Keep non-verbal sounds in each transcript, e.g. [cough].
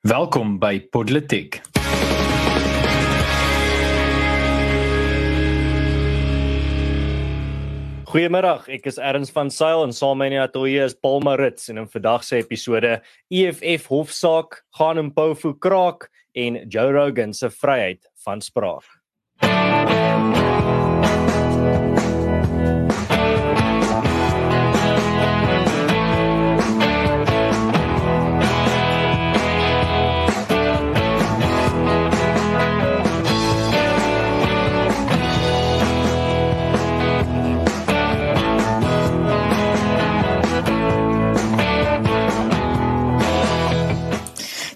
Welkom by Podletiek. Goeiemiddag, ek is Erns van Sail en saam met my in die ateljee is Paul Marits en in vandag se episode EFF hofsaak gaan in Pofu kraak en Joe Rogan se vryheid van spraak.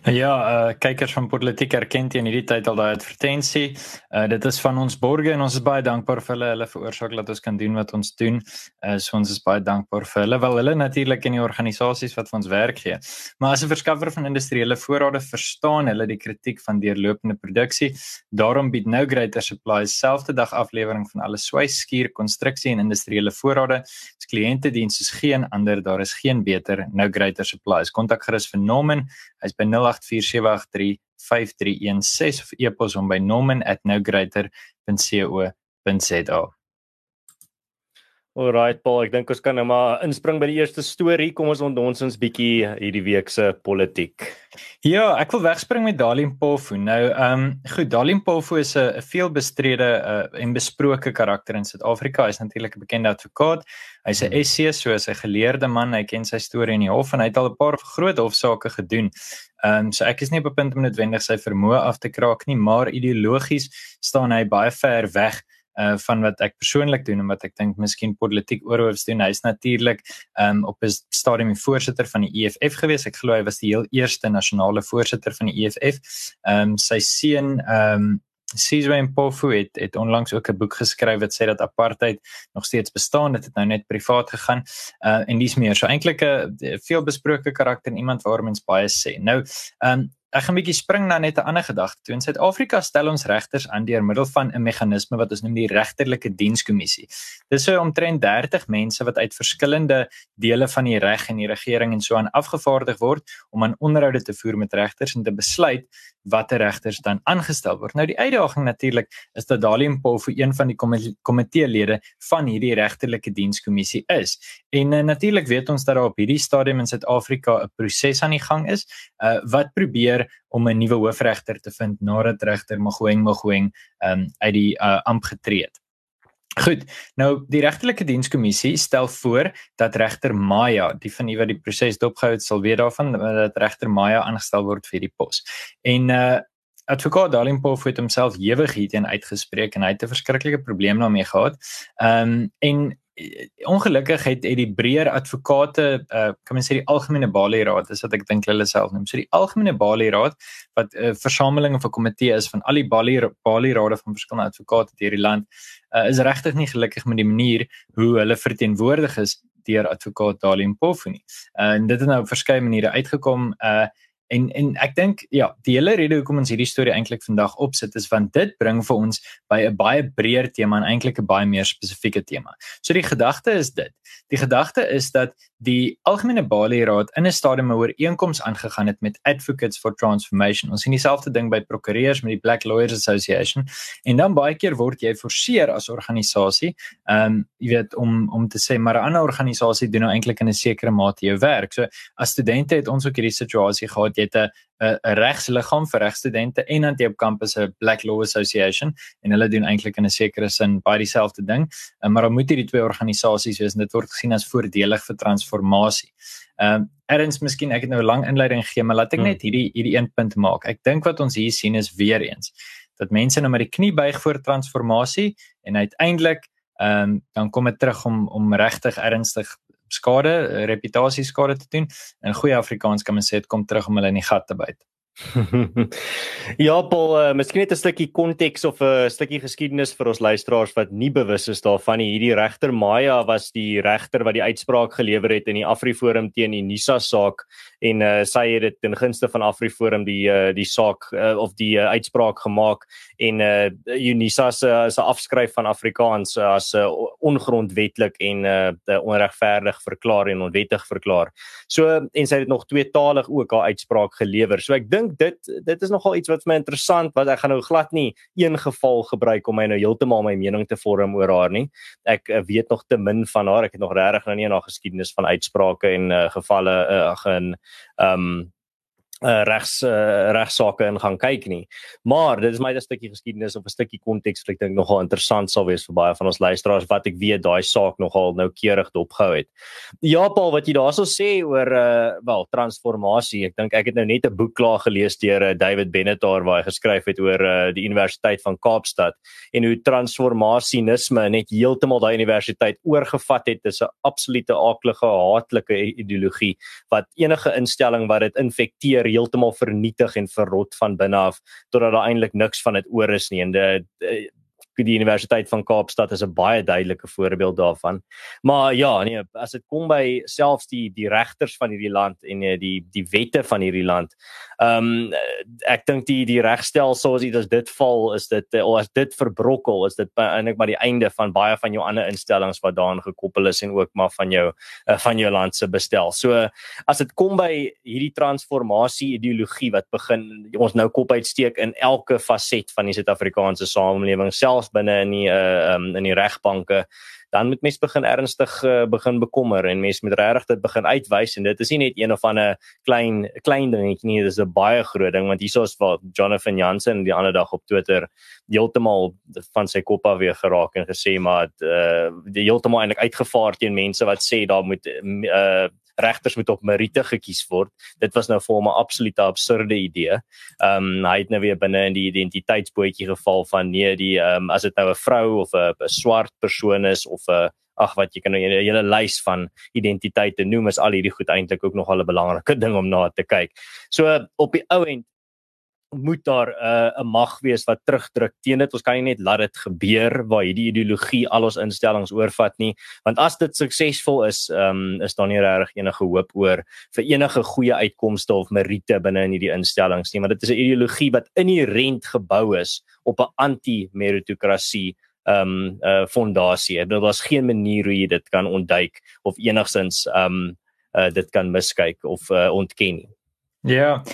Ja, uh kykers van politiek erken teen hierdie tyd al daai advertensie. Uh dit is van ons borge en ons is baie dankbaar vir hulle. Hulle veroorsaak dat ons kan doen wat ons doen. Uh so ons is baie dankbaar vir hulle. Wel hulle natuurlik in die organisasies wat vir ons werk gee. Maar as 'n verskaffer van industriële voorrade verstaan hulle die kritiek van deurlopende produksie. Daarom bied Nou Greater Supplies selfde dag aflewering van alle swys, skuur, konstruksie en industriële voorrade. Dis kliënte diens soos geen ander. Daar is geen beter Nou Greater Supplies. Kontak gerus vir Norman. Hy's by 0847835316 of e-pos hom by norman@nowgreater.co.za. Alright Paul, ek dink ons kan nou maar inspring by die eerste storie. Kom ons ontdons ons bietjie hierdie week se politiek. Ja, ek wil wegspring met Dalim Polfu. Nou, ehm um, goed, Dalim Polfu is 'n veelbestrede uh, en besproke karakter in Suid-Afrika. Hy is natuurlik 'n bekende advokaat. Hy's 'n SC, hmm. so hy's 'n geleerde man. Hy ken sy storie in die hof en hy het al 'n paar groot hofsaake gedoen. Ehm um, so ek is nie op 'n punt om noodwendig sy vermoë af te kraak nie, maar ideologies staan hy baie ver weg uh van wat ek persoonlik doen en wat ek dink miskien politiek oorhoofs doen. Hy's natuurlik um op 'n stadium die voorsitter van die EFF gewees. Ek glo hy was die heel eerste nasionale voorsitter van die EFF. Um sy seun um Sizwe Mpofu het het onlangs ook 'n boek geskryf wat sê dat apartheid nog steeds bestaan. Dit het nou net privaat gegaan. Uh en dis meer so eintlik 'n veelbesproke karakter en iemand waar mens baie sê. Nou, um Ek gaan 'n bietjie spring na net 'n ander gedagte. Toe in Suid-Afrika stel ons regters aan deur middel van 'n meganisme wat ons noem die regterlike dienskommissie. Dis so omtrent 30 mense wat uit verskillende dele van die reg en die regering en so aan afgevaardig word om aan onderhoude te voer met regters en te besluit watter regters dan aangestel word. Nou die uitdaging natuurlik is dat Dalium Paul vir een van die komiteelede van hierdie regterlike dienskommissie is. En uh, natuurlik weet ons dat daar op hierdie stadium in Suid-Afrika 'n proses aan die gang is uh, wat probeer om 'n nuwe hoofregter te vind nadat regter Mogoeng Mogoeng um, uit die uh, amp getree het. Goed. Nou die regtelike dienskommissie stel voor dat regter Maya, die van u wat die proses dopgehou het, sal weet daarvan dat regter Maya aangestel word vir die pos. En uh advokaat Dalimpof het homself ewig hierteen uitgespreek en hy het 'n verskriklike probleem daarmee gehad. Ehm um, en Eh, ongelukkig het het die breër advokate uh kan mens sê die algemene Bali Raad is wat ek dink hulle self noem. So die algemene Bali Raad wat 'n uh, versameling of 'n komitee is van al die Bali Bali Rade van verskillende advokate deur die land, uh is regtig nie gelukkig met die manier hoe hulle verteenwoordig is deur advokaat Dalim Pofuni. Uh en dit het nou op verskeie maniere uitgekom uh En en ek dink ja, die hele rede hoekom ons hierdie storie eintlik vandag opsit is want dit bring vir ons by 'n baie breër tema en eintlik 'n baie meer spesifieke tema. So die gedagte is dit. Die gedagte is dat die algemene Bali Raad in 'n stadium 'n ooreenkoms aangegaan het met Advocates for Transformation. Ons sien dieselfde ding by prokureurs met die Black Lawyers Association. En dan baie keer word jy geforseer as organisasie, ehm um, jy weet om om te sê maar 'n ander organisasie doen nou eintlik in 'n sekere mate jou werk. So as studente het ons ook hierdie situasie gehad, jy het 'n 'n regsliggaam vir regstudente en dan jy op kampus 'n Black Law Association en hulle doen eintlik in 'n sekere sin baie dieselfde ding. Uh, maar dan moet hierdie twee organisasies wees en dit word gesien as voordelig vir transformasie. Ehm um, erns miskien ek het nou 'n lang inleiding gegee, maar laat ek hmm. net hierdie hierdie een punt maak. Ek dink wat ons hier sien is weer eens dat mense nou met die knie buig voor transformasie en uiteindelik ehm um, dan kom dit terug om om regtig ernstig skade, reputasieskade te doen. In goeie Afrikaans kan men sê dit kom terug om hulle in die gat te byt. Ja, Paul, uh, miskien net 'n stukkie konteks of 'n stukkie geskiedenis vir ons luisteraars wat nie bewus is daarvan nie. Hierdie regter Maya was die regter wat die uitspraak gelewer het in die Afriforum teen die Nisa saak en uh, sy het dit ten gunste van Afriforum die uh, die saak uh, of die uh, uitspraak gemaak en uh, Unisa se uh, afskryf van Afrikaans uh, as uh, ongrondwetlik en uh, onregverdig verklaar en onwettig verklaar. So en sy het nog tweetalig ook haar uitspraak gelewer. So ek dink dink dit dit is nogal iets wat vir my interessant wat ek gaan nou glad nie een geval gebruik om my nou heeltemal my mening te vorm oor haar nie. Ek uh, weet nog te min van haar. Ek het nog regtig nou nie na geskiedenis van uitsprake en uh, gevalle uh, in ehm um, uh, regs uh, regsaake in gaan kyk nie. Maar dit is my 'n stukkie geskiedenis of 'n stukkie konteks wat ek dink nogal interessant sal wees vir baie van ons luisteraars wat ek weet daai saak nogal noukeurig dopgehou het. Ja Paul, wat jy daarso sê oor uh wel transformasie. Ek dink ek het nou net 'n boek klaar gelees deur uh, David Benetar waar hy geskryf het oor uh die Universiteit van Kaapstad en hoe transformasienisme net heeltemal daai universiteit oorgevat het. Dit is 'n absolute aaklige, haatlike ideologie wat enige instelling wat dit infekteer heeltemal vernietig en verrot van binne af totdat daar eintlik niks van dit oor is nie. En dit die Universiteit van Kaapstad is 'n baie duidelike voorbeeld daarvan. Maar ja, nee, as dit kom by selfs die die regters van hierdie land en eh, die die wette van hierdie land. Ehm um, ek dink die die regstelsel as dit as dit val, is dit of as dit verbrokkel, is dit eintlik maar die einde van baie van jou ander instellings wat daaraan gekoppel is en ook maar van jou uh, van jou land se bestel. So as dit kom by hierdie transformasie ideologie wat begin ons nou kop uitsteek in elke faset van die Suid-Afrikaanse samelewing self binne in die uh um, in die regbanke dan moet mens begin ernstig uh, begin bekommer en mens moet regtig dit begin uitwys en dit is nie net een of ander klein klein dingetjie nie dis 'n baie groot ding want hiersoos wat Jonathan Jansen die ander dag op Twitter heeltemal van sy kop af weer geraak en gesê maar uh die heeltemal eintlik uitgevaar teen mense wat sê daar moet uh regters moet op meriete gekies word. Dit was nou vir hom 'n absolute absurde idee. Ehm um, hy het nou weer binne in die identiteitsbootjie geval van nee, die ehm um, as dit nou 'n vrou of 'n swart persoon is of 'n ag wat jy kan nou 'n hele lys van identiteite noem is al hierdie goed eintlik ook nog al 'n belangrike ding om na te kyk. So op die ou end moet daar 'n uh, 'n mag wees wat terugdruk teen dit. Ons kan nie net laat dit gebeur waar hierdie ideologie al ons instellings oorvat nie, want as dit suksesvol is, um, is daar nie regtig enige hoop oor vir enige goeie uitkomste of meriete binne in hierdie instellings nie, want dit is 'n ideologie wat inherënt gebou is op 'n anti-meritokrasie ehm um, uh, fondasie. Dit was geen manier hoe jy dit kan ontduik of enigsins ehm um, uh, dit kan miskyk of uh, ontken nie. Ja. Yeah.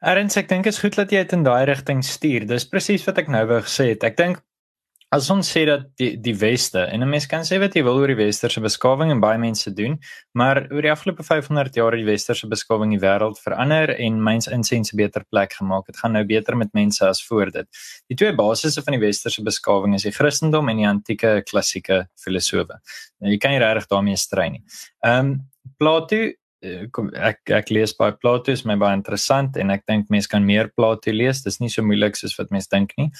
Erns, ek dink is goed dat jy dit in daai rigting stuur. Dis presies wat ek nou wou gesê het. Ek dink as ons sê dat die die weste en 'n mens kan sê wat jy wil oor die westerse beskawing en baie mense doen, maar oor die afgelope 500 jaar het die westerse beskawing die wêreld verander en myns insense beter plek gemaak. Dit gaan nou beter met mense as voor dit. Die twee basisse van die westerse beskawing is die Christendom en die antieke klassieke filosofe. Nou jy kan nie regtig daarmee stry nie. Ehm um, Plato ek ek lees baie Plato is my baie interessant en ek dink mense kan meer Plato lees dis nie so moeilik soos wat mense dink nie.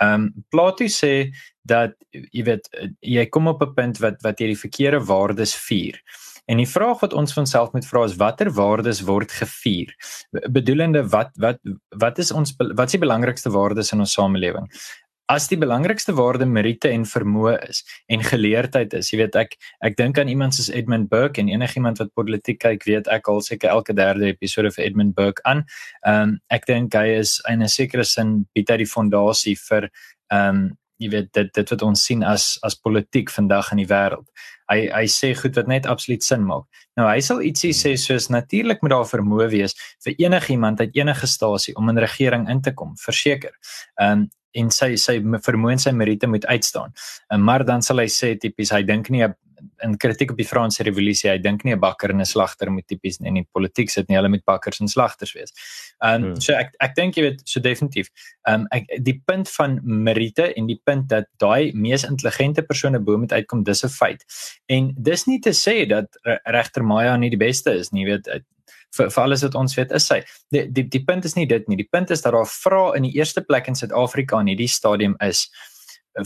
Ehm um, Plato sê dat jy weet jy kom op 'n punt wat wat jy die verkeerde waardes vier. En die vraag wat ons van self moet vra is watter waardes word gevier? Bedoelende wat wat wat is ons wat is die belangrikste waardes in ons samelewing? As die belangrikste waarde meriete en vermoë is en geleerdheid is. Jy weet ek ek dink aan iemand soos Edmund Burke en enigiemand wat politiek kyk weet ek al seker elke derde episode vir Edmund Burke aan. Ehm um, ek dink hy is in 'n sekere sin bied hy die fondasie vir ehm um, jy weet dit dit wat ons sien as as politiek vandag in die wêreld. Hy hy sê goed wat net absoluut sin maak. Nou hy sal ietsie sê soos natuurlik moet daar vermoë wees vir enigiemand uit enige stasie om in regering in te kom, verseker. Ehm um, en sy sy vermoë en sy meriete moet uitstaan. En maar dan sal hy sê tipies hy dink nie in kritiek op die Franse revolusie hy dink nie 'n bakker en 'n slagter moet tipies in die politiek sit nie hulle moet bakkers en slagters wees. Ehm um, hmm. so ek ek dink jy weet so definitief. Ehm um, ek die punt van meriete en die punt dat daai mees intelligente persone bo moet uitkom dis 'n feit. En dis nie te sê dat regter Maya nie die beste is nie, weet vir vir alles wat ons weet is sy. Die die die punt is nie dit nie. Die punt is dat daar vra in die eerste plek in Suid-Afrika in hierdie stadium is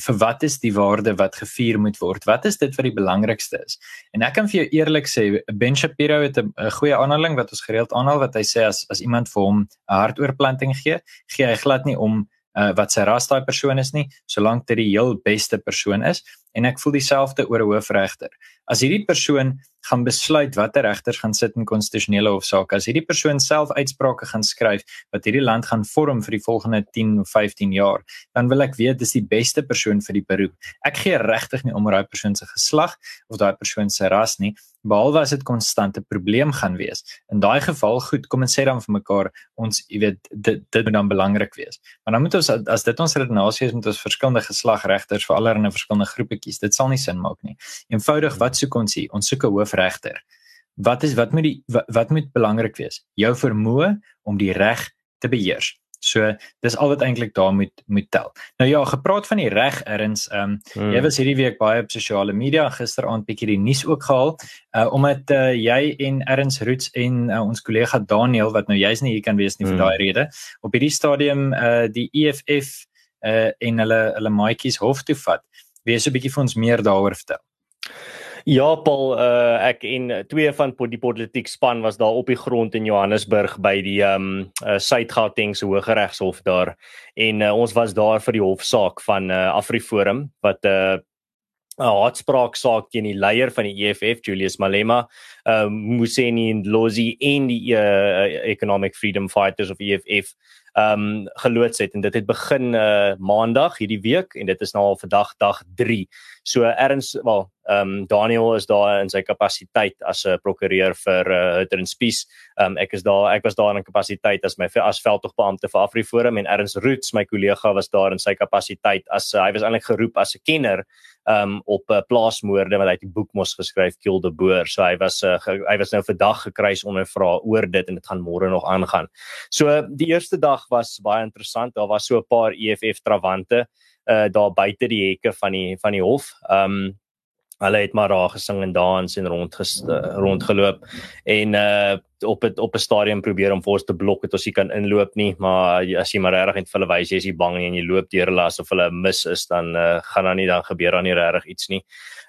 vir wat is die waarde wat gevier moet word? Wat is dit wat die belangrikste is? En ek kan vir jou eerlik sê Ben Shapiro het 'n goeie aanhaling wat ons gereeld aanhaal wat hy sê as as iemand vir hom 'n hartoorplanting gee, gee hy glad nie om uh, wat sy ras daai persoon is nie, solank dit die heel beste persoon is en ek voel dieselfde oor 'n hoofregter. As hierdie persoon gaan besluit watter regters gaan sit in konstitusionele hofsaake. As hierdie persoon self uitsprake gaan skryf wat hierdie land gaan vorm vir die volgende 10 of 15 jaar, dan wil ek weet dis die beste persoon vir die beroep. Ek gee regtig nie om oor daai persoon se geslag of daai persoon se ras nie behalwe as dit konstante probleem gaan wees. In daai geval, goed, kom ons sê dan vir mekaar, ons, jy weet, dit dit moet dan belangrik wees. Maar dan moet ons as dit ons redenasie is met ons verskillende geslagregters vir allerlei verskillende groepe kies, dit sal nie sin maak nie. Eenvoudig, wat soek ons hier? Ons soek 'n hoofregter. Wat is wat moet die wat, wat moet belangrik wees? Jou vermoë om die reg te beheers. So dis al wat eintlik daar moet moet tel. Nou ja, gepraat van die reg erns, ehm um, hmm. jy was hierdie week baie op sosiale media gisteraand bietjie die nuus ook gehaal, uh omdat uh, jy en Erns Roots en uh, ons kollega Daniel wat nou jy's nie hier kan wees nie vir hmm. daai rede, op hierdie stadium uh die EFF uh en hulle hulle maatjies hof toe vat. Wees 'n bietjie vir ons meer daaroor vertel. Ja, Paul, uh, ek en twee van die politiek span was daar op die grond in Johannesburg by die ehm um, uh, Suid-Gautengse Hooggeregshof daar. En uh, ons was daar vir die hofsaak van uh, AfriForum wat 'n uh, haatspraak saak teen die leier van die EFF Julius Malema, um, Museni Ndlozi en die uh, Economic Freedom Fighters of EFF ehm um, geloods het en dit het begin uh, maandag hierdie week en dit is nou al vandag dag 3. So erns wel ehm um, Daniel is daar in sy kapasiteit as 'n prokureur vir uh, Hutter and Spies. Ehm um, ek is daar ek was daar in kapasiteit as my as veldtogbeampte vir AfriForum en Erns Roots my kollega was daar in sy kapasiteit as uh, hy was eintlik geroep as 'n kenner ehm um, op 'n uh, plaasmoorde wat hy die boek mos geskryf Kill the Boer. So hy was uh, hy was nou vandag gekruis ondervra oor dit en dit gaan môre nog aangaan. So die eerste dag was baie interessant. Daar was so 'n paar EFF trawante uh daar buite die hekke van die van die hof. Um hulle het maar daar gesing en dans en rond uh, rondgeloop en uh op het op 'n stadium probeer om vir ons te blok het ons nie kan inloop nie, maar as jy maar regtig net vir hulle wys jy is nie bang nie en jy loop deur hulle asof hulle mis is dan uh, gaan dan nie dan gebeur dan nie regtig iets nie.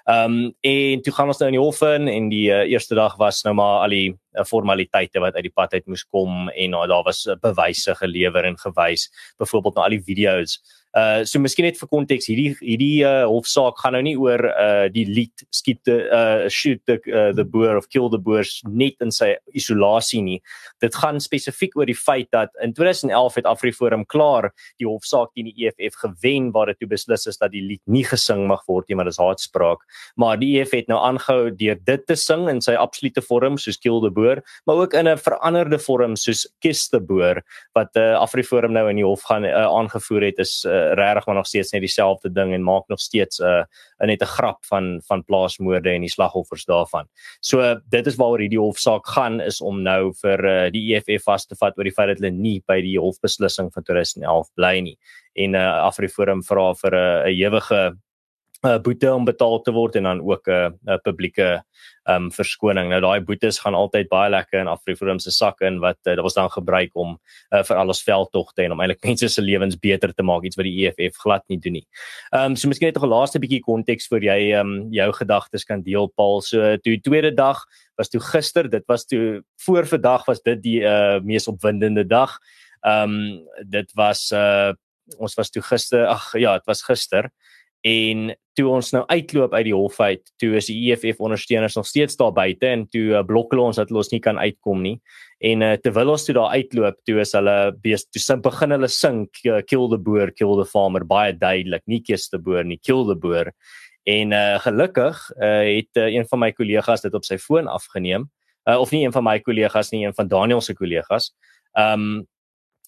Um en toe gaan ons nou in die hof in en die uh, eerste dag was nou maar al die formaliteite wat uit die pad uit moes kom en uh, daar was bewyse gelewer en gewys, byvoorbeeld na al die video's Uh so miskien net vir konteks hierdie hierdie uh hofsaak gaan nou nie oor uh die lied skiet the uh shoot the uh, the boer of kill the boer net in sy isolasie nie. Dit gaan spesifiek oor die feit dat in 2011 het Afriforum klaar die hofsaak teen die EFF gewen waar dit toe beslis is dat die lied nie gesing mag word nie, maar dis haatspraak. Maar die EFF het nou aangehou deur dit te sing in sy absolute vorm soos kill the boer, maar ook in 'n veranderde vorm soos kiss the boer wat uh Afriforum nou in die hof gaan uh, aangevoer het is uh, regtig maar nog steeds net dieselfde ding en maak nog steeds 'n uh, net 'n grap van van plaasmoorde en die slagoffers daarvan. So uh, dit is waaroor hierdie hofsaak gaan is om nou vir uh, die EFF vas te vat oor die feit dat hulle nie by die hofbeslissing van 2011 bly nie. En uh, Afriforum vra vir uh, 'n ewige uh, boete om betaal te word en dan ook 'n 'n publieke um verskoning. Nou daai boetes gaan altyd baie lekker in Afriforum se sak in wat uh, dit was dan gebruik om uh, vir al ons veldtogte en om eintlik mense se lewens beter te maak iets wat die EFF glad nie doen nie. Um so miskien net 'n laaste bietjie konteks vir jy um jou gedagtes kan deel Paul. So toe tweede dag was toe gister, dit was toe voor vandag was dit die uh mees opwindende dag. Um dit was uh ons was toe gister, ag ja, dit was gister en toe ons nou uitloop uit die hof uit, toe is die EFF ondersteuners nog steeds daar buite en toe uh, blok hulle ons dat hulle ons nie kan uitkom nie. En uh, terwyl ons toe daar uitloop, toe is hulle bees toe sin begin hulle sing kill the boer, kill the farmer baie duidelik, nie kies the boer nie, kill the boer. En uh, gelukkig uh, het uh, een van my kollegas dit op sy foon afgeneem. Uh, of nie een van my kollegas nie, een van Daniel se kollegas. Um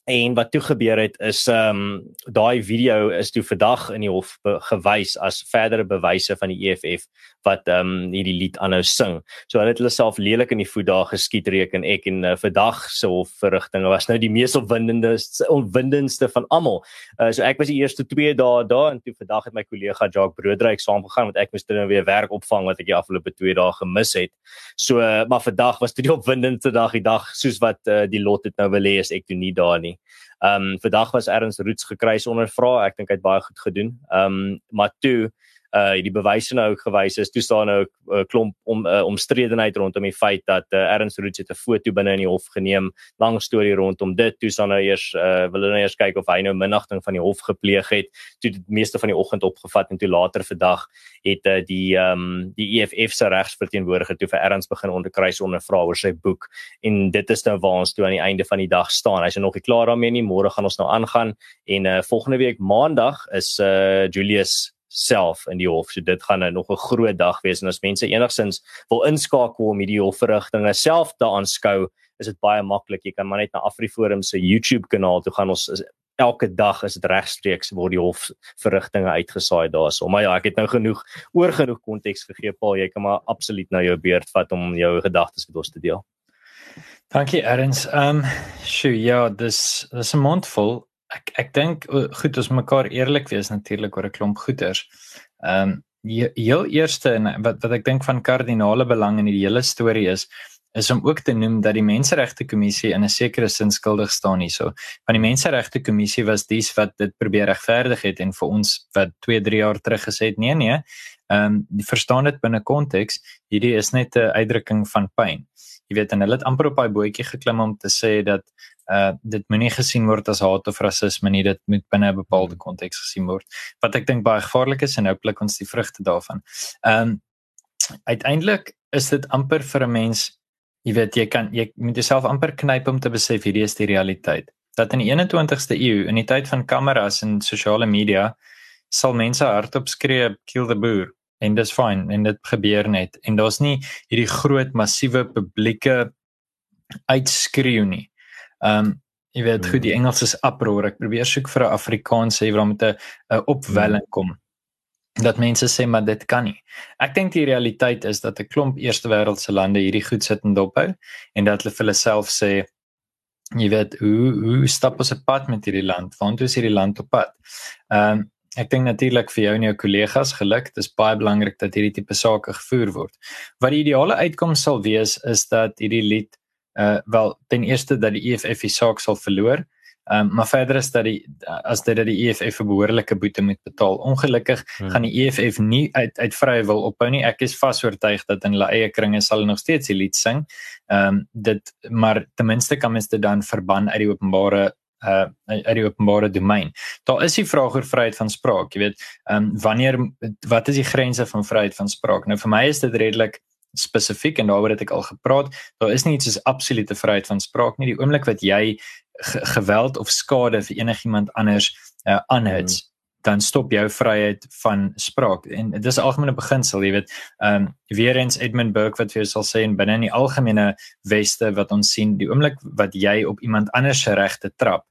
En wat toe gebeur het is ehm um, daai video is toe vandag in die hof gewys as verdere bewyse van die EFF wat ehm um, hierdie lied aanhou sing. So hulle het hulle self lelik in die voet daar geskiet reken ek en uh, vandag se hofverrigtinge was nou die mees opwindende opwindendste van almal. Uh, so ek was die eerste 2 dae daar en toe vandag het my kollega Jacques Broodryk saamgegaan want ek moes nou weer werk opvang wat ek die afgelope 2 dae gemis het. So uh, maar vandag was dit die opwindendste dag die dag soos wat uh, die lot het nou wil hê as ek toe nie daar nie. Ehm um, vandag was Erns Roots gekruis ondervra. Ek dink hy het baie goed gedoen. Ehm um, maar toe uh die bewyse nou ook gewys is. Toe staan nou 'n uh, klomp om uh, omstredenheid rondom die feit dat uh, Ernst Roots het 'n foto binne in die hof geneem. Lang storie rondom dit. Toe staan nou eers uh wil hulle nou eers kyk of hy nou minagting van die hof gepleeg het. Toe die meeste van die oggend opgevat en toe later vandag het uh, die ehm um, die EFF se regsverteenwoordiger toe vir Ernst begin onderkruis ondervra oor sy boek en dit is nou waar ons toe aan die einde van die dag staan. Hy's nog nie klaar daarmee nie. Môre gaan ons nou aangaan en uh volgende week maandag is uh Julius self in die hof. So dit gaan nou nog 'n groot dag wees en as mense enigsins wil inskakel om hierdie hofverrigtinge self te aanskou, is dit baie maklik. Jy kan maar net na AfriForum se YouTube kanaal toe gaan. Ons is, elke dag is dit regstreeks word die hofverrigtinge uitgesaai daarso. Maar ja, ek het nou genoeg oor genoeg konteks gegee, Paul. Jy kan maar absoluut nou jou beurt vat om jou gedagtes met ons te deel. Dankie Erns. Ehm um, sjoe, ja, dis dis 'n mondvol ek ek dink goed ons mekaar eerlik wees natuurlik oor 'n klomp goeders. Ehm um, heel eerste en wat wat ek dink van kardinale belang in die hele storie is is om ook te noem dat die menseregte kommissie in 'n sekere sin skuldig staan hierso. Van die menseregte kommissie was dies wat dit probeer regverdig het en vir ons wat 2, 3 jaar terug gesê het nee nee. Ehm um, verstaan dit binne konteks, hierdie is net 'n uitdrukking van pyn. Jy weet en hulle het amper op daai bootjie geklim om te sê dat uh dit moenie gesien word as haat of rasisme nie dit moet binne 'n bepaalde hmm. konteks gesien word wat ek dink baie gevaarlik is en nou pluk ons die vrugte daarvan. Um, uiteindelik is dit amper vir 'n mens jy weet jy kan jy moet jouself amper knyp om te besef hierdie is die realiteit dat in die 21ste eeu in die tyd van kameras en sosiale media sal mense hardop skree kill the boer en dis fyn en dit gebeur net en daar's nie hierdie groot massiewe publieke uitskreeu nie. Um, jy weet goed die hmm. Engels is uproar. Ek probeer soek vir 'n Afrikaans sê waar met 'n 'n opwelling hmm. kom. Dat mense sê maar dit kan nie. Ek dink die realiteit is dat 'n klomp eerste wêreldse lande hierdie goed sit en dophou en dat hulle vir hulle self sê jy weet hoe hoe stap ons op pad met hierdie land? Want hoe is hierdie land op pad? Ehm um, ek dink natuurlik vir jou en jou kollegas geluk, dit is baie belangrik dat hierdie tipe sake gevoer word. Wat die ideale uitkoms sal wees is dat hierdie lied uh wel ten eerste dat die EFF die saak sal verloor. Ehm um, maar verder is dat die as dit dat die EFF 'n behoorlike boete moet betaal. Ongelukkig hmm. gaan die EFF nie uit uit vrye wil ophou nie. Ek is vas oortuig dat in hulle eie kringe sal hulle nog steeds die lied sing. Ehm um, dit maar ten minste kan mens dit dan verban uit die openbare uh uit die openbare domein. Daar is die vraag oor vryheid van spraak, jy weet, ehm um, wanneer wat is die grense van vryheid van spraak? Nou vir my is dit redelik spesifiek en daaroor het ek al gepraat. Daar is nie iets soos absolute vryheid van spraak nie. Die oomblik wat jy geweld of skade vir enigiemand anders uh, aanhits, hmm. Dan stop jou vryheid van spraak. En dit is 'n algemene beginsel, jy weet. Ehm um, weer eens Edmund Burke wat vir jou sal sê in binne in die algemene weste wat ons sien, die oomblik wat jy op iemand anders se regte trap,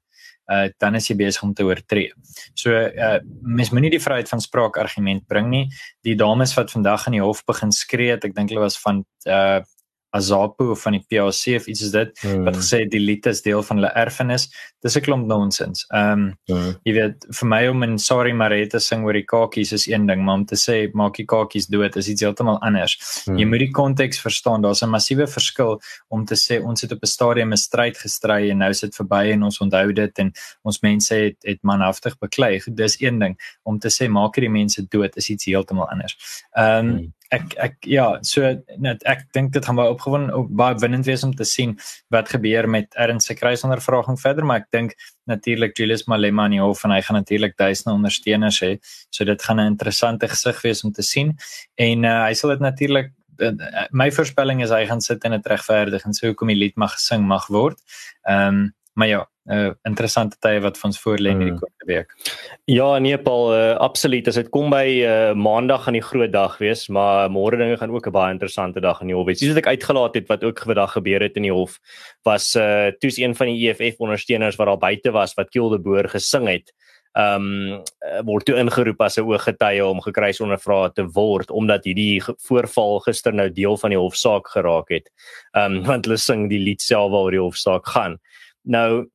uh dan is jy besig om te oortree. So uh mens moenie die vryheid van spraak argument bring nie. Die dames wat vandag in die hof begin skree, ek dink hulle was van uh Azapo of van die PAC of iets is dit hmm. wat gesê die lied is deel van hulle erfenis. Dis 'n klomp nonsens. Ehm um, hmm. jy weet vir my om in Sorry Marita sing oor die kakies is een ding, maar om te sê maak die kakies dood is iets heeltemal anders. Hmm. Jy moet die konteks verstaan. Daar's 'n massiewe verskil om te sê ons het op 'n stadium 'n stryd gestry en nou is dit verby en ons onthou dit en ons mense het het manhaftig beklei. Dis een ding. Om te sê maak hierdie mense dood is iets heeltemal anders. Ehm um, hmm ek ek ja, so net ek dink dit gaan baie opgewonde op baie winnend wees om te sien wat gebeur met Ernst se kruisondervraging verder, maar ek dink natuurlik Julius Malema in die hof en hy gaan natuurlik duisende ondersteuners hê. So dit gaan 'n interessante gesig wees om te sien en uh, hy sal dit natuurlik uh, my voorspelling is hy gaan sit en dit regverdig en so hoekom die lied mag gesing mag word. Ehm um, maar ja, uh, interessante tye wat vir ons voorlê in hierdie hmm. komende week. Ja, nee Paul, uh, absoluut. As dit kom by uh, Maandag gaan die groot dag wees, maar môre dinge gaan ook 'n baie interessante dag in die hof wees. Soos wat ek uitgelaat het wat ook vandag gebeur het in die hof, was uh toes een van die EFF ondersteuners wat daar buite was wat Kiel de Boer gesing het. Um word toe ingeroep as 'n ooggetuie om gekruis ondervra te word omdat hierdie voorval gister nou deel van die hofsaak geraak het. Um [laughs] want hulle sing die lied self waaroor die hofsaak gaan. Nou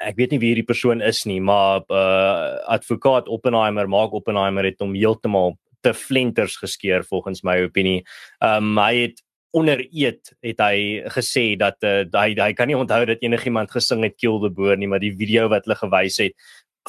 ek weet nie wie hierdie persoon is nie, maar uh advokaat Oppenheimer maak Oppenheimer het hom heeltemal te flenters geskeur volgens my opinie. Um hy het onder eet het hy gesê dat uh, hy hy kan nie onthou dat enigiemand gesing het Kill the Boer nie, maar die video wat hulle gewys het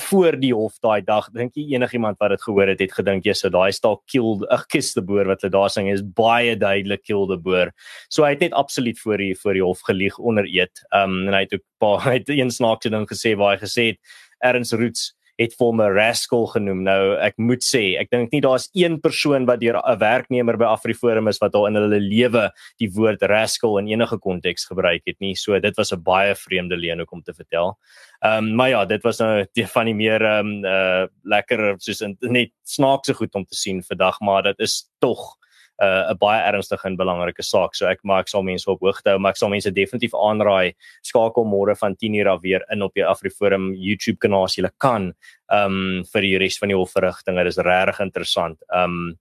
voor die hof daai dag dink jy enigiemand wat dit gehoor het het gedink jy so daai staal kill ag kiss the boer wat hulle daar sing is baie duidelik kill the boer so hy het net absoluut voor die voor die hof gelieg onder eed um, en hy het ook paar [laughs] hy het een snaakse ding gesê waar hy gesê het Erns Roots het vir hom 'n rascal genoem. Nou ek moet sê, ek dink nie daar's een persoon wat deur 'n werknemer by AfriForum is wat al in hulle lewe die woord rascal in enige konteks gebruik het nie. So dit was 'n baie vreemde leen om te vertel. Ehm um, maar ja, dit was nou die van die meer ehm um, uh lekker soos in, net snaakse goed om te sien vandag, maar dit is tog uh, 'n baie ernstige en belangrike saak. So ek maak sal mense op hoogte hou, maar ek sal mense definitief aanraai skakel môre van 10:00 af weer in op die AfriForum YouTube kanaal as jy kan um vir die res van die hofverrigtinge. Dit is regtig interessant. Um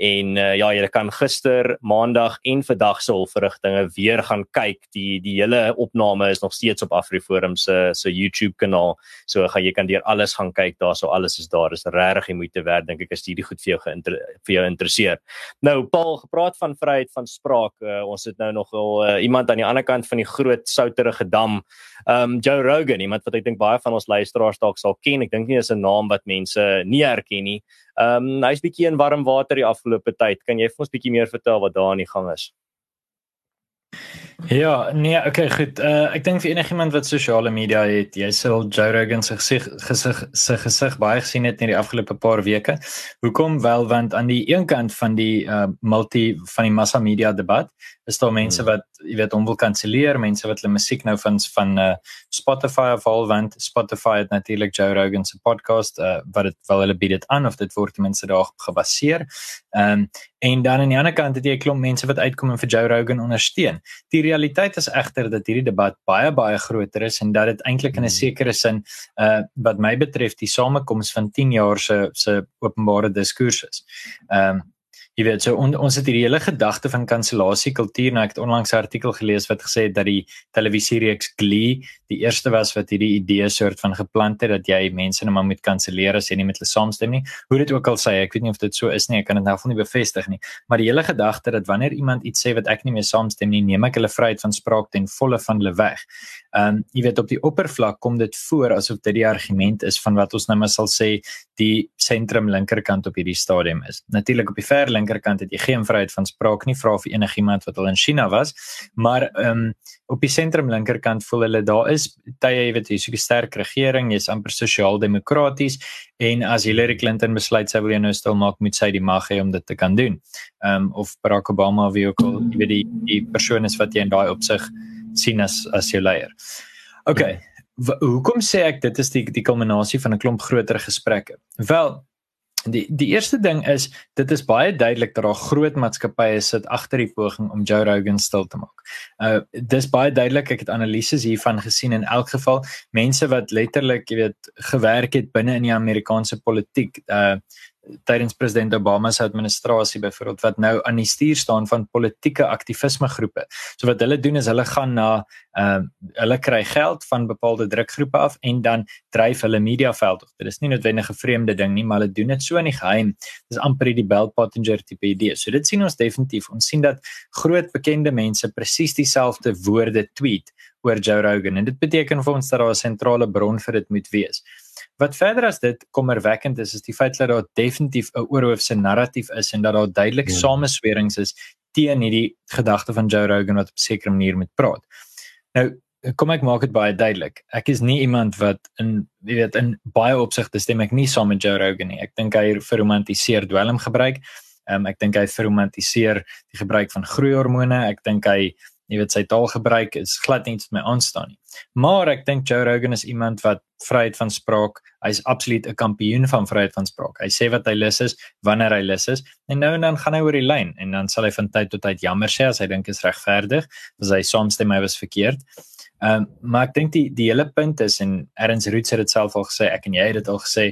en uh, ja jy kan gister maandag en vandag se hulpverrigtinge weer gaan kyk. Die die hele opname is nog steeds op AfriForum se se YouTube kanaal. So gaan jy kan deur alles gaan kyk. Daar so alles is daar. Is regtig die moeite werd dink ek as dit goed vir jou geïnter vir jou interesseer. Nou Paul gepraat van vryheid van spraak. Uh, ons het nou nog wel uh, iemand aan die ander kant van die groot souterige dam. Um Joe Rogan iemand wat ek dink baie van ons luisteraars dalk sal ken. Ek dink nie is 'n naam wat mense nie herken nie Ehm um, hy's bietjie in warm water die afgelope tyd. Kan jy vir ons bietjie meer vertel wat daar aan die gang is? Ja, nee, okay, goed. Uh ek dink vir enigiemand wat sosiale media het, jy sal Joe Rogan se gesig gesig se gesig baie gesien het in die afgelope paar weke. Hoekom wel want aan die een kant van die uh multi van die massa media debat is daar mense hmm. wat jy weet hom wil kanselleer, mense wat hulle musiek nou van van uh Spotify afval want Spotify het natuurlik Joe Rogan se podcast uh wat dit wel hulle bied dit aan of dit word mense daar gebaseer. Ehm um, en dan aan die ander kant het jy 'n klomp mense wat uitkom en vir Joe Rogan ondersteun. Die realiteit is egter dat hierdie debat baie baie groter is en dat dit eintlik in 'n hmm. sekere sin uh wat my betref die samekoms van 10 jaar se se openbare diskurs is. Ehm um, jy weet so on, ons het hierdie hele gedagte van kansellasie kultuur nou ek het onlangs 'n artikel gelees wat gesê het dat die televisiereeks Glee die eerste was wat hierdie idee soort van geplant het dat jy mense net maar moet kanselleer as jy nie met hulle saamstem nie. Hoe dit ook al sê ek weet nie of dit so is nie ek kan dit nou van nie bevestig nie. Maar die hele gedagte dat wanneer iemand iets sê wat ek nie mee saamstem nie neem ek hulle vryheid van spraak ten volle van hulle weg. Ehm um, jy weet op die oppervlak kom dit voor asof dit die argument is van wat ons nou maar sal sê die sentrum linkerkant op hierdie stadium is. Natuurlik op die ver linkerkant het jy geen vryheid van spraak nie, vra vir enigiemand wat al in China was, maar ehm um, op die sentrum linkerkant voel hulle daar is tye jy weet jy's 'n sterk regering, jy's amper sosiaal-demokraties en as Hillary Clinton besluit sy wil jou nou stil maak, moet sy die mag hê om dit te kan doen. Ehm um, of Barack Obama wie ook al, jy weet die die persoon is wat jy in daai opsig sien as as jou leier. OK. Hoekom sê ek dit is die die kulminasie van 'n klomp groter gesprekke? Wel, die die eerste ding is dit is baie duidelik dat daar groot maatskappye sit agter die poging om Joe Rogan stil te maak. Uh dis baie duidelik, ek het analises hiervan gesien in elk geval mense wat letterlik, jy weet, gewerk het binne in die Amerikaanse politiek. Uh tydens president Obama se administrasie byvoorbeeld wat nou aan die stuur staan van politieke aktivisme groepe. So wat hulle doen is hulle gaan na ehm uh, hulle kry geld van bepaalde drukgroepe af en dan dryf hulle media veld. Dit is nie noodwendig 'n vreemde ding nie, maar hulle doen dit so in die geheim. Dis amper die Bell Pottinger tipe idee. So dit sien ons definitief. Ons sien dat groot bekende mense presies dieselfde woorde tweet oor Joe Rogan en dit beteken vir ons dat daar 'n sentrale bron vir dit moet wees. Wat verder as dit kommerwekkend is, is die feit dat daar definitief 'n oorhoofse narratief is en dat daar duidelik ja. sameswerings is teen hierdie gedagte van Joe Rogan wat op 'n sekere manier moet praat. Nou, kom ek maak dit baie duidelik. Ek is nie iemand wat in jy weet in baie opsigte stem ek nie saam met Joe Rogan nie. Ek dink hy verromantiseer dwelm gebruik. Um, ek dink hy verromantiseer die gebruik van groeihormone. Ek dink hy jy weet sy taalgebruik is glad nie met my aanstaan nie. Maar ek dink Joe Rogan is iemand wat vryheid van spraak, hy's absoluut 'n kampioen van vryheid van spraak. Hy sê wat hy lus is, wanneer hy lus is en nou en dan gaan hy oor die lyn en dan sal hy van tyd tot tyd jammer sê as hy dink is regverdig, as hy soms stem hy was verkeerd. Ehm um, maar ek dink die die hele punt is en Erns Roots het dit self al gesê, ek en jy het dit al gesê,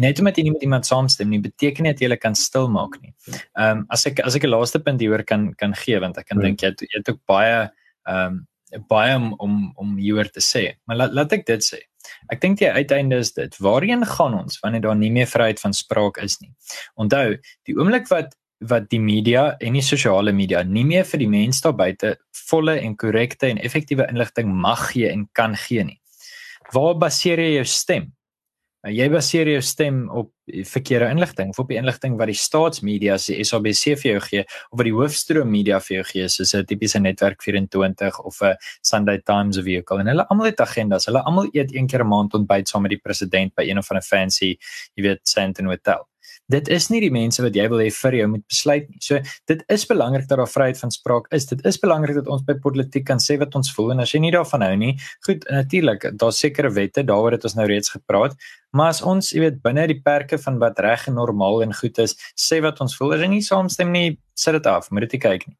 net omdat jy nie met iemand saamstem nie, beteken nie dat jy hulle kan stil maak nie. Ehm um, as ek as ek 'n laaste punt hieroor kan kan gee want ek kan hmm. dink jy het, jy het ook baie ehm um, baie om om om hieroor te sê. Maar laat laat ek dit sê. Ek dink die uiteinde is dit, waarheen gaan ons wanneer daar nie meer vryheid van spraak is nie. Onthou, die oomblik wat wat die media en die sosiale media nie meer vir die mense daar buite volle en korrekte en effektiewe inligting mag gee en kan gee nie. Waar baseer jy jou stem? Uh, jy baseer jou stem op verkeerde inligting, of op die inligting wat die staatsmedia se SABC vir jou gee of wat die hoofstroom media vir jou gee, soos 'n tipiese netwerk 24 of 'n Sunday Times of vehicle. En hulle almal het agendas. Hulle almal eet een keer 'n maand ontbyt saam met die president by een of ander fancy, jy weet, Santon Hotel dit is nie die mense wat jy wil hê vir jou moet besluit nie. So dit is belangrik dat daar vryheid van spraak is. Dit is belangrik dat ons by politiek kan sê wat ons voel en as jy nie daarvan hou nie, goed, natuurlik, daar's sekere wette, daaroor het ons nou reeds gepraat, maar as ons, jy weet, binne die perke van wat reg en normaal en goed is, sê wat ons voel, as jy nie saamstem nie, sit dit af, moet dit kyk nie.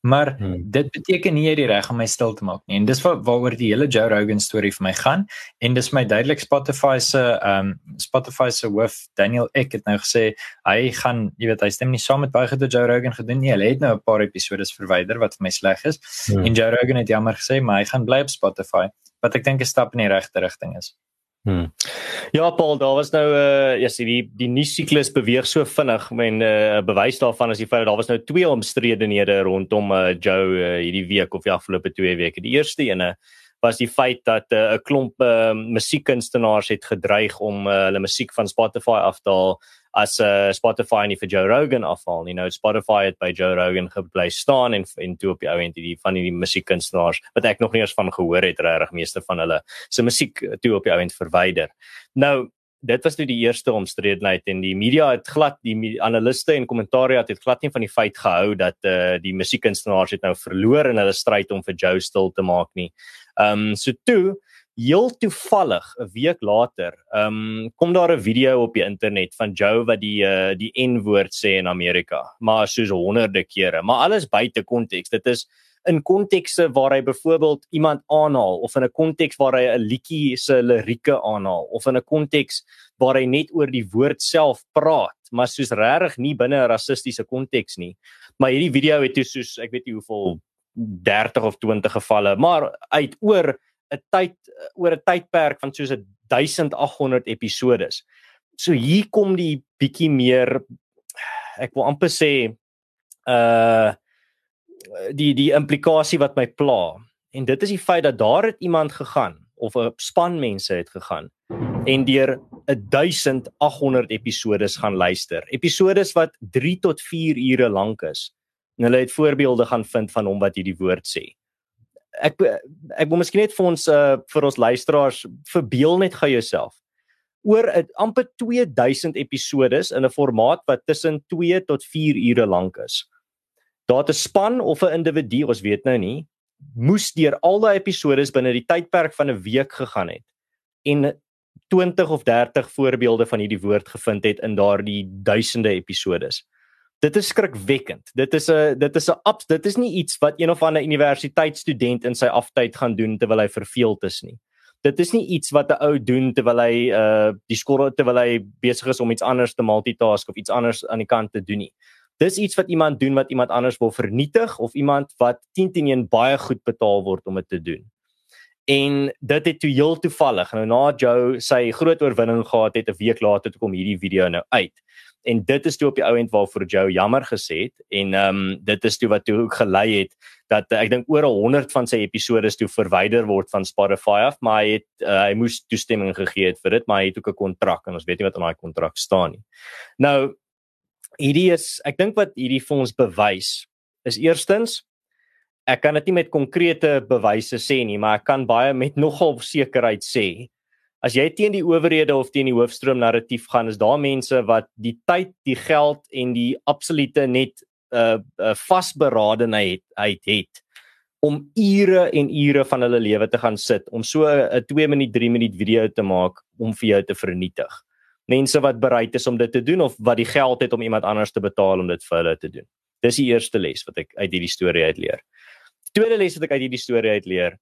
Maar hmm. dit beteken nie jy het die reg om my stil te maak nie. En dis waar waaroor die hele Joe Rogan storie vir my gaan. En dis my duidelik Spotify se um, Spotify se hoof Daniel Ek het nou gesê hy gaan, jy weet, hy stem nie saam met baie gedoen Joe Rogan gedoen nie. Hy het nou 'n paar episode verwyder wat vir my sleg is. Hmm. En Joe Rogan het jammer gesê, maar hy gaan bly op Spotify. Wat ek dink 'n stap in die regte rigting is. Hmm. Ja Paul, daar was nou uh ja, sien die die nuus siklus beweeg so vinnig en uh, bewys daarvan is die feit dat daar was nou twee omstredenhede rondom uh Joe uh, hierdie week of die afgelope 2 weke. Die eerste ene was die feit dat 'n uh, klomp uh, musiekkunstenaars het gedreig om uh, hulle musiek van Spotify af te haal as uh, Spotify nie vir Joe Rogan afval nie. Nou Spotify het by Joe Rogan gebly staan en en toe op die ou end die van die musiekkunstenaars wat ek nog nie eens van gehoor het regtig meeste van hulle se musiek toe op die ou end verwyder. Nou dit was nou die eerste omstredenheid en die media het glad die analiste en kommentariat het glad nie van die feit gehou dat uh, die musiekkunstenaars het nou verloor in hulle stryd om vir Joe stil te maak nie. Ehm um, so toe heel toevallig 'n week later, ehm um, kom daar 'n video op die internet van Joe wat die uh, die N-woord sê in Amerika, maar soos honderde kere, maar alles buite konteks. Dit is in kontekste waar hy byvoorbeeld iemand aanhaal of in 'n konteks waar hy 'n liedjie se lirieke aanhaal of in 'n konteks waar hy net oor die woord self praat, maar soos regtig nie binne 'n rassistiese konteks nie. Maar hierdie video het toe soos ek weet nie hoeveel 30 of 20 gevalle, maar uit oor 'n tyd oor 'n tydperk van soos 1800 episodes. So hier kom die bietjie meer ek wil amper sê uh die die implikasie wat my pla. En dit is die feit dat daar het iemand gegaan of 'n span mense het gegaan en deur 1800 episodes gaan luister. Episodes wat 3 tot 4 ure lank is. En hulle het voorbeelde gaan vind van hom wat hierdie woord sê ek ek wil miskien net vir ons uh vir ons luisteraars verbeel net gou jouself oor 'n amper 2000 episodes in 'n formaat wat tussen 2 tot 4 ure lank is. Daar 'n span of 'n individu, ons weet nou nie, moes deur al daai episodes binne die tydperk van 'n week gegaan het en 20 of 30 voorbeelde van hierdie woord gevind het in daardie duisende episodes dit is skrikwekkend. Dit is 'n dit is 'n abs dit is nie iets wat een of ander universiteitsstudent in sy aftyd gaan doen terwyl hy verveeld is nie. Dit is nie iets wat 'n ou doen terwyl hy uh die skool terwyl hy besig is om iets anders te multitask of iets anders aan die kant te doen nie. Dis iets wat iemand doen wat iemand anders wil vernietig of iemand wat 10 teen 1 baie goed betaal word om dit te doen. En dit het toe heel toevallig nou na Joe sy groot oorwinning gehad het 'n week later toe kom hierdie video nou uit en dit is toe op die ou end waarvoor Joe jammer gesê het en ehm um, dit is toe wat toe ook gelei het dat uh, ek dink oor 100 van sy episode toe verwyder word van Spotify af maar hy het uh, hy moes toestemming gegee het vir dit maar hy het ook 'n kontrak en ons weet nie wat in daai kontrak staan nie. Nou hierdie is ek dink wat hierdie vir ons bewys is eerstens ek kan dit nie met konkrete bewyse sê nie maar ek kan baie met [laughs] nogal sekerheid sê as jy teen die owerhede of teen die hoofstroom narratief gaan, is daar mense wat die tyd, die geld en die absolute net 'n uh, uh, vasberadenheid het, het om ure en ure van hulle lewe te gaan sit om so 'n 2 minuut 3 minuut video te maak om vir jou te vernietig. Mense wat bereid is om dit te doen of wat die geld het om iemand anders te betaal om dit vir hulle te doen. Dis die eerste les wat ek uit hierdie storie uit leer. Die tweede les wat ek uit hierdie storie uit leer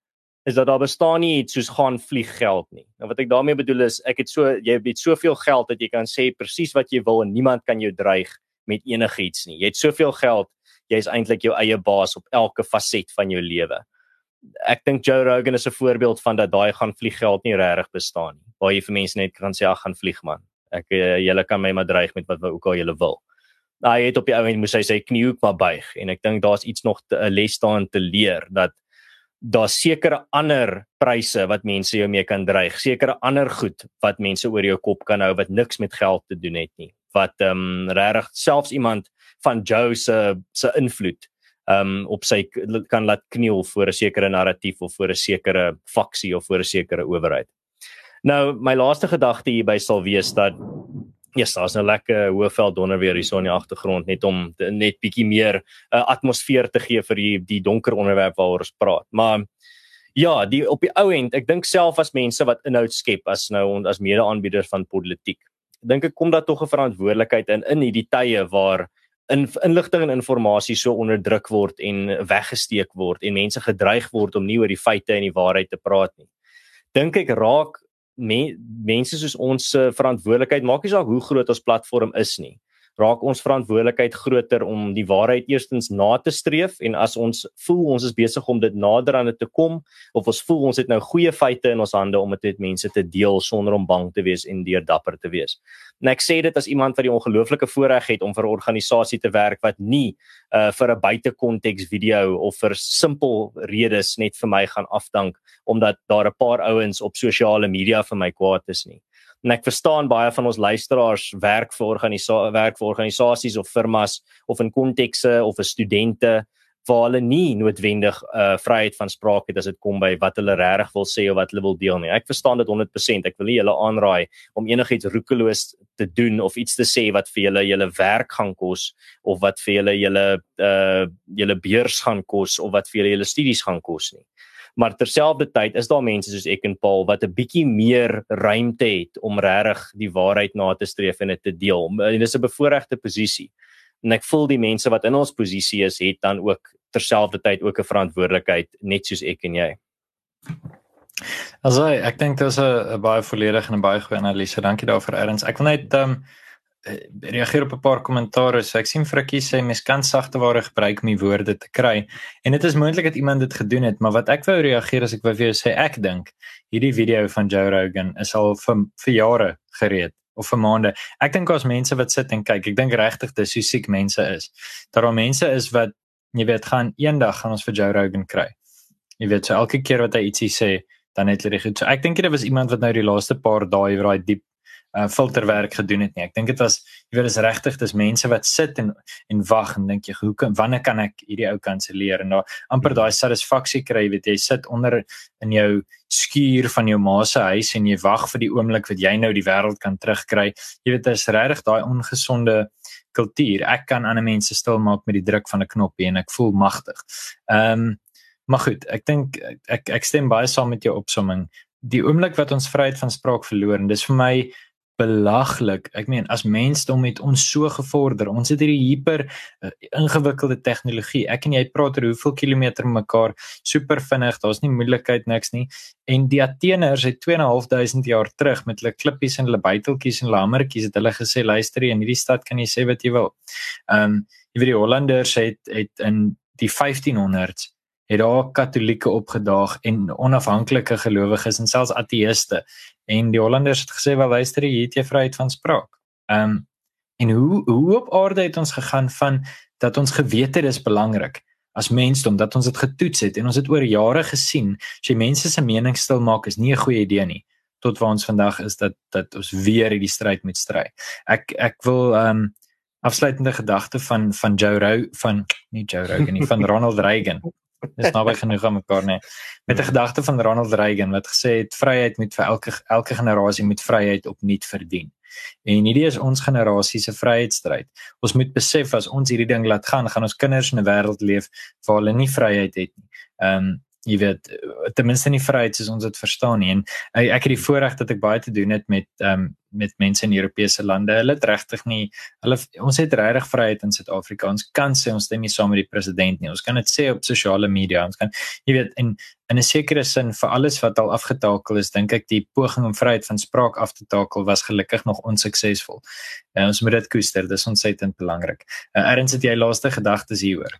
is dat daar bestaan nie iets soos gaan vlieg geld nie. Nou wat ek daarmee bedoel is ek het so jy het soveel geld dat jy kan sê presies wat jy wil en niemand kan jou dreig met enigiets nie. Jy het soveel geld, jy is eintlik jou eie baas op elke faset van jou lewe. Ek dink Joe Rogan is 'n voorbeeld van dat daai gaan vlieg geld nie regtig bestaan nie. Waar jy vir mense net kan sê ag gaan vlieg man. Ek uh, julle kan my maar dreig met wat ook al julle wil. Hy het op die ou end moes hy sê kniehoek maar buig en ek dink daar's iets nog 'n les daarin te leer dat daar sekere ander pryse wat mense jou mee kan dreig, sekere ander goed wat mense oor jou kop kan hou wat niks met geld te doen het nie. Wat ehm um, regtig selfs iemand van Joe se se invloed ehm um, op sy kan laat kniel voor 'n sekere narratief of voor 'n sekere faksie of voor 'n sekere owerheid. Nou my laaste gedagte hierby sal wees dat yes, daar's nou lekker Hoëveld donder weer hier so in die agtergrond net om net bietjie meer 'n uh, atmosfeer te gee vir die die donker onderwerp waaroor ons praat. Maar ja, die op die ou end, ek dink self as mense wat inhoud skep as nou as mede-aanbieders van politiek. Dink ek kom daar tog 'n verantwoordelikheid in in hierdie tye waar in inligting en inligting so onderdruk word en weggesteek word en mense gedreig word om nie oor die feite en die waarheid te praat nie. Dink ek raak men, mense soos ons se verantwoordelikheid maak nie saak hoe groot ons platform is nie raak ons verantwoordelikheid groter om die waarheid eerstens na te streef en as ons voel ons is besig om dit nader aan dit te kom of ons voel ons het nou goeie feite in ons hande om dit met mense te deel sonder om bang te wees en deur dapper te wees. En ek sê dit as iemand wat die ongelooflike voorreg het om vir 'n organisasie te werk wat nie uh vir 'n buitekonteks video of vir simpel redes net vir my gaan afdank omdat daar 'n paar ouens op sosiale media vir my kwaad is nie en ek verstaan baie van ons luisteraars werk vir organisasies werk vir organisasies of firmas of in kontekse of 'n studente waar hulle nie noodwendig uh, vryheid van spraak het as dit kom by wat hulle regtig wil sê of wat hulle wil deel nie. Ek verstaan dit 100%. Ek wil nie julle aanraai om enigiets roekeloos te doen of iets te sê wat vir julle julle werk gaan kos of wat vir julle julle uh julle beurs gaan kos of wat vir julle julle studies gaan kos nie maar terselfdertyd is daar mense soos ek en Paul wat 'n bietjie meer ruimte het om regtig die waarheid na te streef en dit te deel. En dis 'n bevoordeelde posisie. En ek voel die mense wat in ons posisie is, het dan ook terselfdertyd ook 'n verantwoordelikheid net soos ek en jy. Also ek dink dit is 'n baie volledige en baie goeie analise. Dankie daarvoor Erns. Ek wil net um, Eh, reageer op 'n paar kommentaare. So ek sien Frikkie sê mens kan sagte ware gebruik om die woorde te kry. En dit is moontlik dat iemand dit gedoen het, maar wat ek wou reageer as ek wou vir jou sê ek dink hierdie video van Joe Rogan is al vir vir jare gereed of vir maande. Ek dink as mense wat sit en kyk, ek dink regtig dis hoe siek mense is. Dat daar mense is wat jy weet gaan eendag gaan ons vir Joe Rogan kry. Jy weet so elke keer wat hy ietsie sê, dan het hy dit goed. So ek dink dit was iemand wat nou die laaste paar dae oor daai diep uh, filterwerk gedoen het nie. Ek dink dit was jy weet is regtig dis mense wat sit en en wag en dink jy hoe kan wanneer kan ek hierdie ou kanselleer en daar amper daai satisfaksie kry weet jy sit onder in jou skuur van jou ma se huis en jy wag vir die oomblik wat jy nou die wêreld kan terugkry. Jy weet dit is regtig daai ongesonde kultuur. Ek kan ander mense stil maak met die druk van 'n knoppie en ek voel magtig. Ehm um, maar goed, ek dink ek ek stem baie saam met jou opsomming. Die oomblik wat ons vryheid van spraak verloor en dis vir my belaglik. Ek meen as mensdom het ons so gevorder. Ons het hierdie hiper uh, ingewikkelde tegnologie. Ek en jy praat oor hoeveel kilometer mekaar super vinnig. Daar's nie moeilikheid niks nie. En die Atheners het 2.500 jaar terug met hulle klippies en hulle buiteltjies en hulle hamertjies het hulle gesê luister hier in hierdie stad kan jy sê wat jy wil. Ehm um, jy weet die Hollanders het het in die 1500s het daar katolieke opgedaag en onafhanklike gelowiges en selfs ateëste en die Hollanders het gesê wel luister jy het jy vryheid van spraak. Ehm um, en hoe hoe op aarde het ons gegaan van dat ons geweet het dis belangrik as mensdom dat ons dit getoets het en ons het oor jare gesien as jy mense se mening stil maak is nie 'n goeie idee nie tot waar ons vandag is dat dat ons weer hierdie stryd moet stry. Ek ek wil ehm um, afsluitende gedagte van van Joe Rogan van nie Joe Rogan nie van [laughs] Ronald Reagan Dis naby genoeg aan mekaar nê. Met 'n gedagte van Ronald Reagan wat gesê het vryheid moet vir elke elke generasie moet vryheid opnuut verdien. En hierdie is ons generasie se vryheidsstryd. Ons moet besef as ons hierdie ding laat gaan, gaan ons kinders in 'n wêreld leef waar hulle nie vryheid het nie. Ehm um, jy weet ten minste nie vryheid soos ons dit verstaan nie. En ek, ek het die voorreg dat ek baie te doen het met um, met mense in Europese lande. Hulle het regtig nie hulle ons het regtig vryheid in Suid-Afrika. Ons kan sê ons stem nie saam met die president nie. Ons kan dit sê op sosiale media. Ons kan jy weet in in 'n sekere sin vir alles wat al afgetakel is dink ek die poging om vryheid van spraak af te takel was gelukkig nog onsuksesvol. En ons moet dit koester. Dis ontsettend belangrik. Uh, erns het jy laaste gedagtes hieroor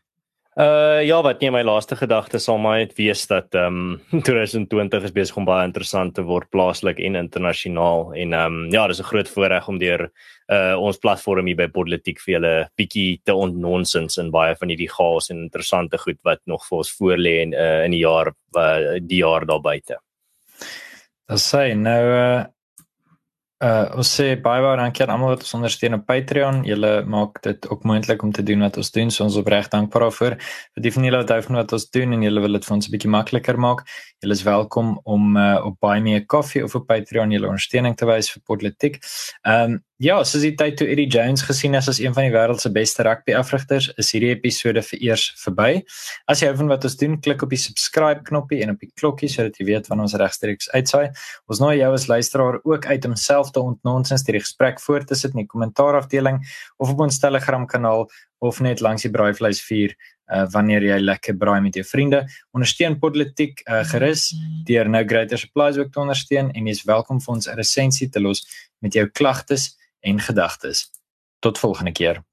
Uh ja, wat nie my laaste gedagte sal maar net wees dat ehm [laughs] um, 2020 is besig om baie interessant te word plaaslik en internasionaal en ehm um, ja, dis 'n groot voorreg om deur uh ons platform hier by Politiek vir julle bietjie te ontnonsens en baie van hierdie chaos en interessante goed wat nog vir ons voorlê in uh in die jaar uh, die jaar daar buite. Dat sê nou uh Uh ons sê baie baie dankie aan almal wat ons ondersteun op Patreon. Julle maak dit ook moontlik om te doen wat ons doen. So ons opreg dankbaar daarvoor. Vir die van julle wat hou van wat ons doen en julle wil dit vir ons 'n bietjie makliker maak. Julle is welkom om uh, op Buy Me a Coffee of op Patreon julle ondersteuning te wys vir Politiek. Ehm um, Ja, soos die tyd toe Eddie Jones gesien is as een van die wêreld se beste rugby-afrigters, is hierdie episode vir eers verby. As jy hou van wat ons doen, klik op die subscribe knoppie en op die klokkie sodat jy weet wanneer ons regstreeks uitsaai. Ons nooi jou as luisteraar ook uit om self te ontnonsens die gesprek voort te sit in die kommentaarafdeling of op ons Telegram kanaal of net langs die braaivleis vuur uh, wanneer jy lekker braai met jou vriende. Ondersteun politiek uh, gerus deur nou Greater Supplies ook te ondersteun en jy is welkom vir ons 'n resensie te los met jou klagtes en gedagtes. Tot volgende keer.